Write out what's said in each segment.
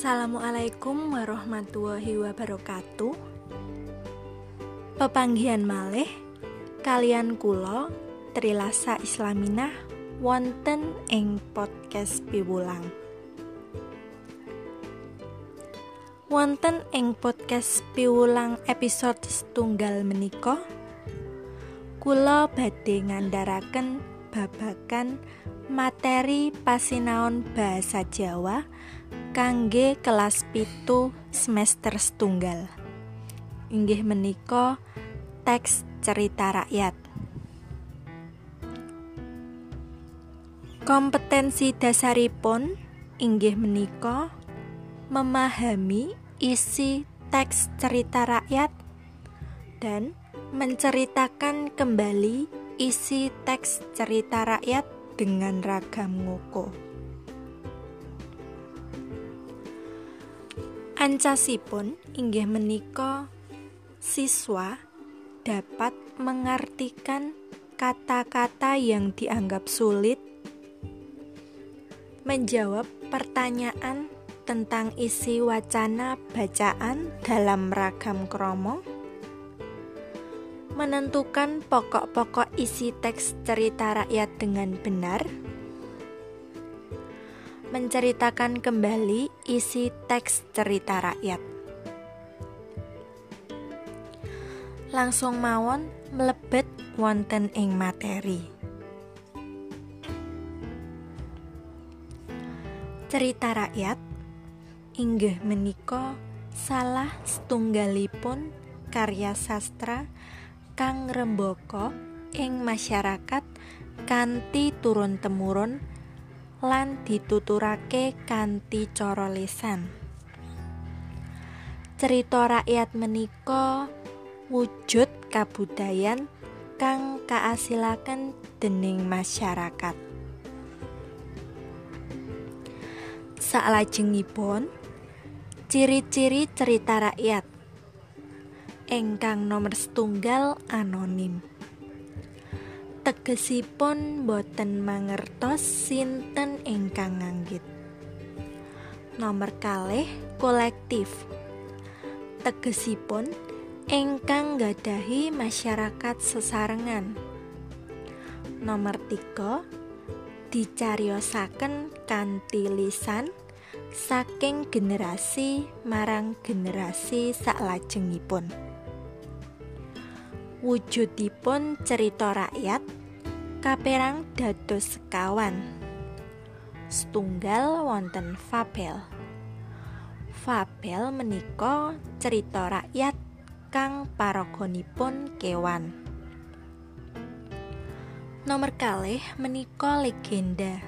Assalamualaikum warahmatullahi wabarakatuh. Pepanggihan malih kalian kula Trilasa Islaminah wonten ing podcast piwulang. Wonten ing podcast piwulang episode setunggal menika kula badhe ngandharaken babagan materi pasinaon bahasa Jawa kangge kelas pitu semester setunggal inggih menika teks cerita rakyat kompetensi dasaripun inggih menika memahami isi teks cerita rakyat dan menceritakan kembali isi teks cerita rakyat dengan ragam ngoko. Ancasipun inggih menika siswa dapat mengartikan kata-kata yang dianggap sulit, menjawab pertanyaan tentang isi wacana bacaan dalam ragam kromo, menentukan pokok-pokok isi teks cerita rakyat dengan benar, menceritakan kembali isi teks cerita rakyat. Langsung mawon mlebet wonten ing materi. Cerita rakyat inggih menika salah setunggalipun karya sastra kang rembaka ing masyarakat kanthi turun temurun lan dituturake kanthi cara lisan. Cerita rakyat menika wujud kabudayan kang kaasilaken dening masyarakat. Salajengipun ciri-ciri cerita rakyat ingkang nomor setunggal anonim. Tegesipun boten mangertos sinten ingkang nganggit. Nomor kalih kolektif. Tegesipun ingkang gadahi masyarakat sesarengan. Nomor tiga dicariosaken kanthi lisan saking generasi marang generasi saklajengipun. Wujudipun cerita rakyat kaperang dados sekawan setunggal wonten fabel. Fabel menika cerita rakyat kang paragonipun kewan. Nomor kalih menika legenda.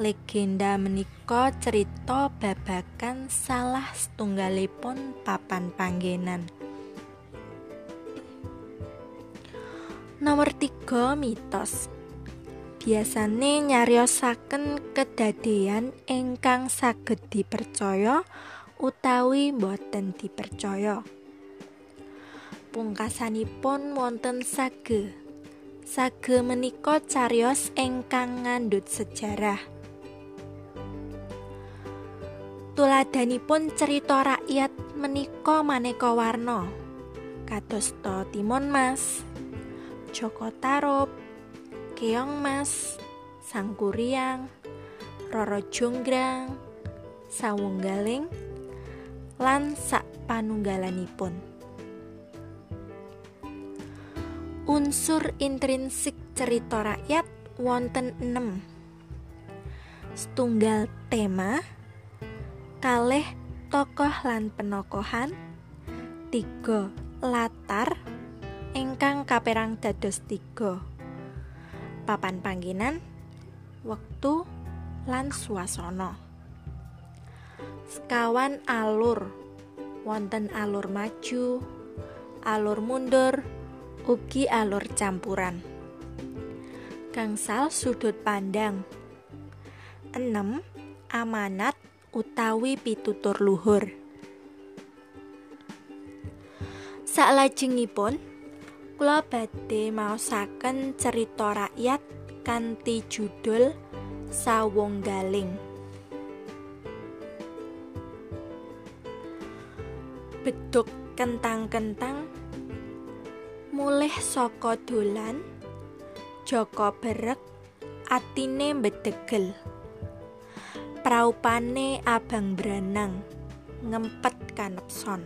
Legenda menika cerita babagan salah setunggalipun papan panggenan Nomor tiga mitos biasane nyariosaken kedadean ingkang saged dipercaya utawi boten dipercaya. Pungkasanipun wonten sage. Sage menika carios ingkang ngandhut sejarah. Tuladanipun cerita rakyat menika maneka warna. Kados Timon Mas, Joko Tarub, Keong Mas, Sangkuriang, Roro Jonggrang, Sawunggaling, lan sak panunggalanipun. Unsur intrinsik cerita rakyat wonten 6. Setunggal tema, kalih tokoh lan penokohan, tiga latar, ingkang kaperang dados tiga. Papan pangginan wektu lan swasana. Sekawan alur. Wonten alur maju alur mundur ugi alur campuran. Gangsal sudut pandang. 6 amanat utawi pitutur luhur. Saklajengipun kula badhe maosaken cerita rakyat kanthi judul Sawung Galing. beduk kentang-kentang mulih saka dolan Joko berek atine bedegel praupane abang beranang ngempet kanepson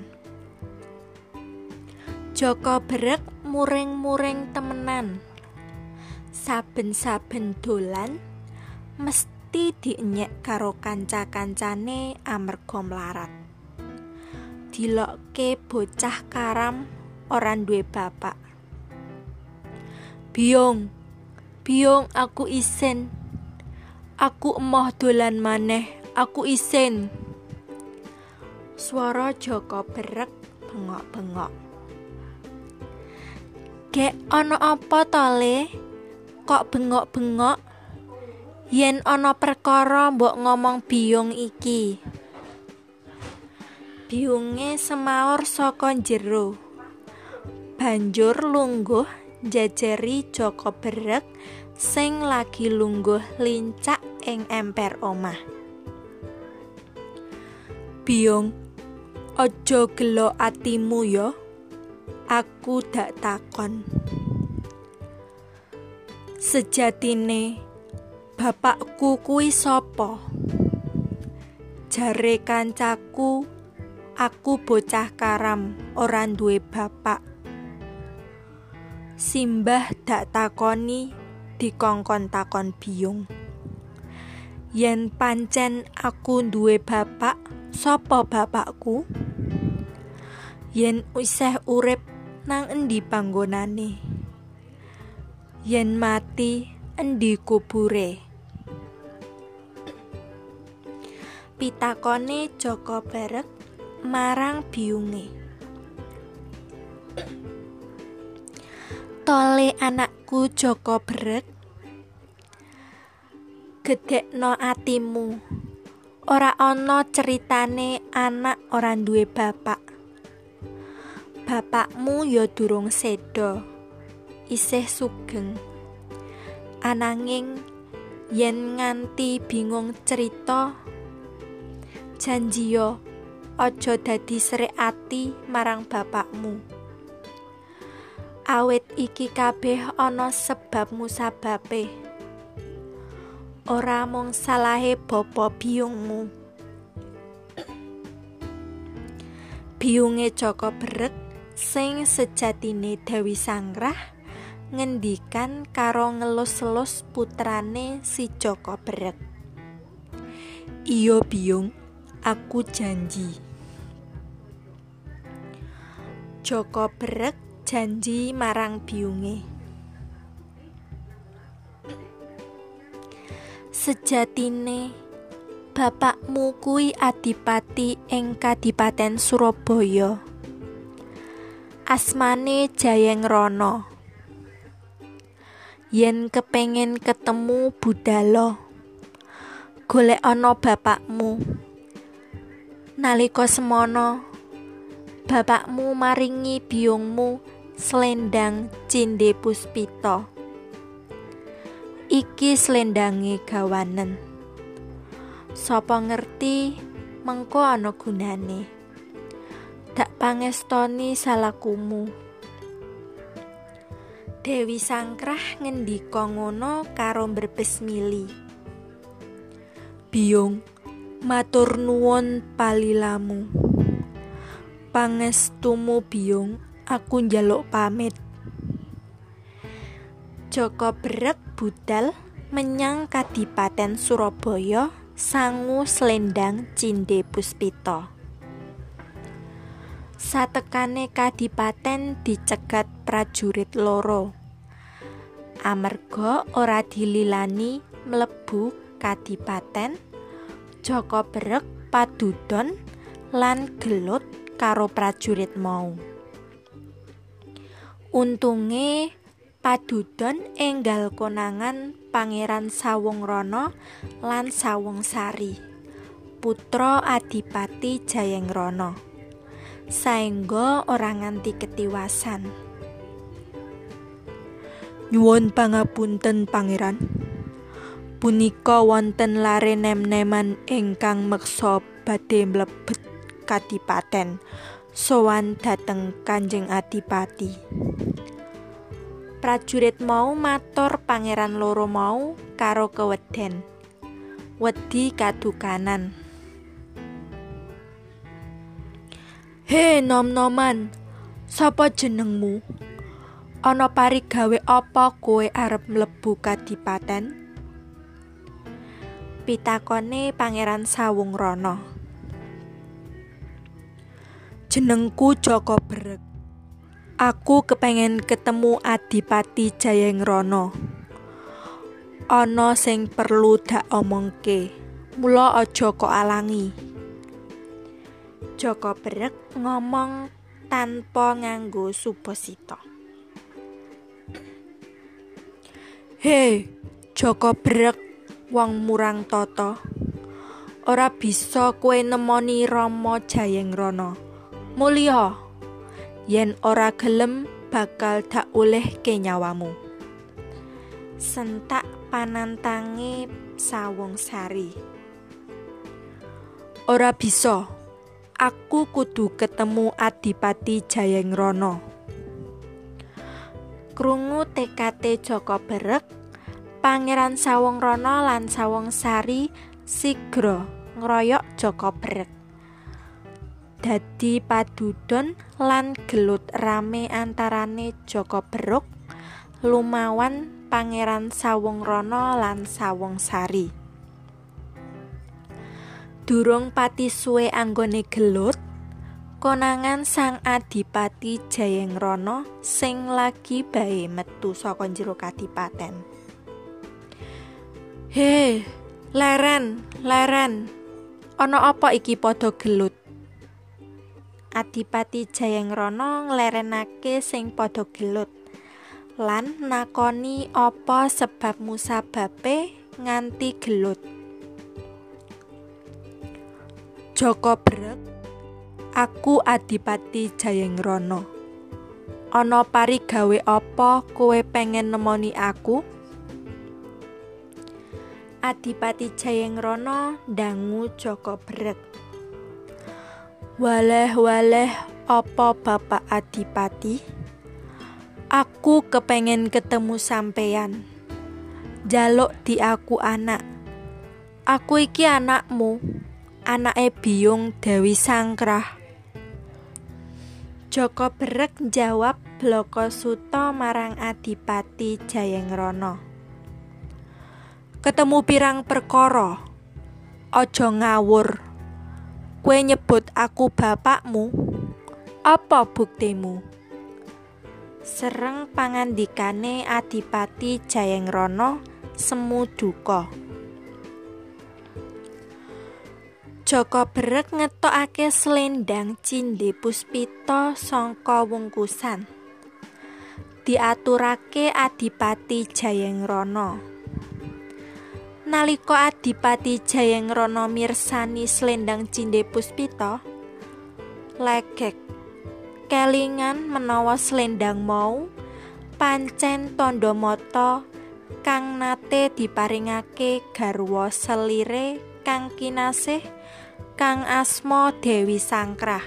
Joko berek muring-muring temenan. Saben-saben dolan mesti dienyek karo kanca-kancane amarga mlarat dilokke bocah karam ora duwe bapak. Biong Biong aku isin Aku emoh dolan maneh aku isin Suara Joko berek bengok-bengok Gek ana apa tole kok bengok-bengok? Yen ana perkara mbok ngomong biung iki. Biunge semaur saka jero. Banjur lungguh jajari Joko berek sing lagi lungguh lincak ing emper omah. Biung aja gelo atimu yo aku dak takon sejatine bapakku kuwi sapa jare kancaku Aku bocah karam, ora duwe bapak. Simbah dak takoni dikongkon takon biung. Yen pancen aku duwe bapak, sapa bapakku? Yen isih urip nang endi panggonane? Yen mati endi kubure? Pitakone Joko Berek marang biunge. Tole anakku Joko Brek. Gedekno atimu. Ora ana ceritane anak ora duwe bapak. Bapakmu ya durung sedo. Isih sugeng. Ananging yen nganti bingung cerita janji yo aja dadi srek ati marang bapakmu awit iki kabeh ana sebab musababe ora mung salahe bapa biungmu biunge Joko Brek sing sejatine Dewi Sanggrah ngendikan karo ngelus-elus putrane si Joko Brek Iyo biung aku janji Joko Brek janji marang biunge. Sejatine bapakmu kuwi adipati ing Kadipaten Surabaya. Asmane Jayeng Rono. Yen kepengin ketemu Budalo, golek ana bapakmu. Nalika semono, bapakmu maringi biungmu selendang cinde puspito iki selendange gawanen sapa ngerti mengko ana gunane dak pangestoni salakumu Dewi Sangkrah ngendika ngono karo mbrebes mili. Biung matur nuwun palilamu. Pangestumu biung aku njaluk pamit. Joko Brek budal menyang Kadipaten Surabaya sangu selendang Cinde Puspito Satekane Kadipaten dicegat prajurit loro amarga ora dililani mlebu Kadipaten Joko Brek padudon lan gelut karo prajurit mau. Untunge padudon enggal konangan Pangeran Sawung Rono lan Sawung Sari, putra Adipati Jayeng Rono. Saengga ora nganti ketiwasan. Nyuwun pangapunten Pangeran. Punika wonten lare nem-neman ingkang meksa badhe mlebet kadipaten sowan dhateng Kanjeng Adipati. Prajurit mau matur pangeran loro mau karo keweden. Wedi kadukanan. He nom-noman, sapa jenengmu? Ana parigawe apa kowe arep mlebu kadipaten? Pitakone Pangeran Sawung Rono. Jenengku Joko Brek. Aku kepengen ketemu Adipati Jayengrono. Ana sing perlu dak omongke. Mula aja kok alangi. Joko Brek ngomong tanpa nganggo suposito. Hei, Joko Brek wong murang toto. Ora bisa kue nemoni Rama Jayengrono. Mulya, yen ora gelem bakal dak olehke nyawamu. Sentak panantange sawung sari. Ora bisa. Aku kudu ketemu Adipati Jayengrono. Krungu TKT Joko Berek, Pangeran Sawung Rono lan Sawung Sari sigra ngroyok Joko Berek. dadi padudon lan gelut rame antarane Joko Beruk lumawan Pangeran Sawung Rono lan Sawung Sari Durung pati suwe anggone gelut konangan Sang Adipati Jayeng Rono sing lagi bae metu saka jero kadipaten. He leren leren ana apa iki padha gelut? Adipati Jayengrana nglerenake sing padha gelut. Lan nakoni apa sebab musababe nganti gelut. Joko Brek Aku Adipati Jayengrana. Ana parigawe apa kowe pengen nemoni aku? Adipati Jayengrana dangu Joko Brek. Waleh-waleh apa Bapak Adipati? Aku kepengen ketemu sampeyan. Jaluk di aku anak. Aku iki anakmu. Anake Biyung Dewi Sangkrah. Joko Berek jawab Bloko Suto marang Adipati Jayengrono. Ketemu pirang perkara. Aja ngawur. Kue nyebut aku bapakmu? Apa buktimu? Sereng pangandikane Adipati Jayengrono semu duka. Joko Berek ngetokake selendang cinde puspita sangka wungkusan. Diaturake Adipati Jayengrono. Nalika Adipati Jayengrana mirsani slendang Cinde Puspita, legek kelingan menawa slendang mau pancen tandha mata kang nate diparingake garwa selire kang kinasih kang asma Dewi Sangkrah.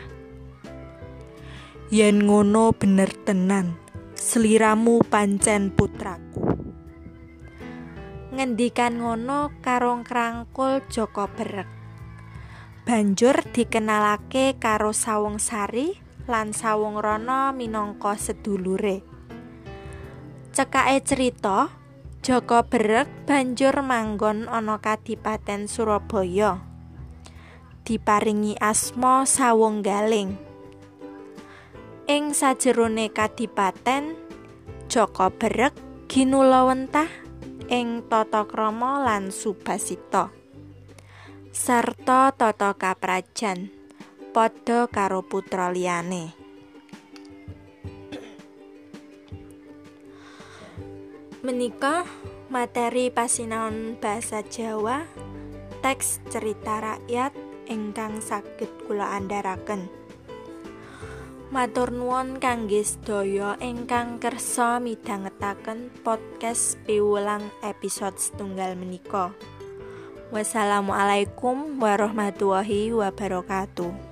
Yen ngono bener tenan, sliramu pancen putraku. ngendikan ngono karo krangkul Joko Berek. Banjur dikenalake karo Sawung Sari lan Sawung Rono minangka sedulure. Cekake cerita, Joko Berek banjur manggon ana Kadipaten Surabaya. Diparingi asma Sawung Galing. Ing sajerone Kadipaten, Joko Berek ginulawentah ing tata krama lan subasita sarta tata kaprajan padha karo putra liyane menika materi pasinaon bahasa Jawa teks cerita rakyat ingkang saged kula andharaken Matur nuwun kangge sedaya ingkang kersa midhangetaken podcast piwulang episode setunggal menika. Wassalamualaikum warahmatullahi wabarakatuh.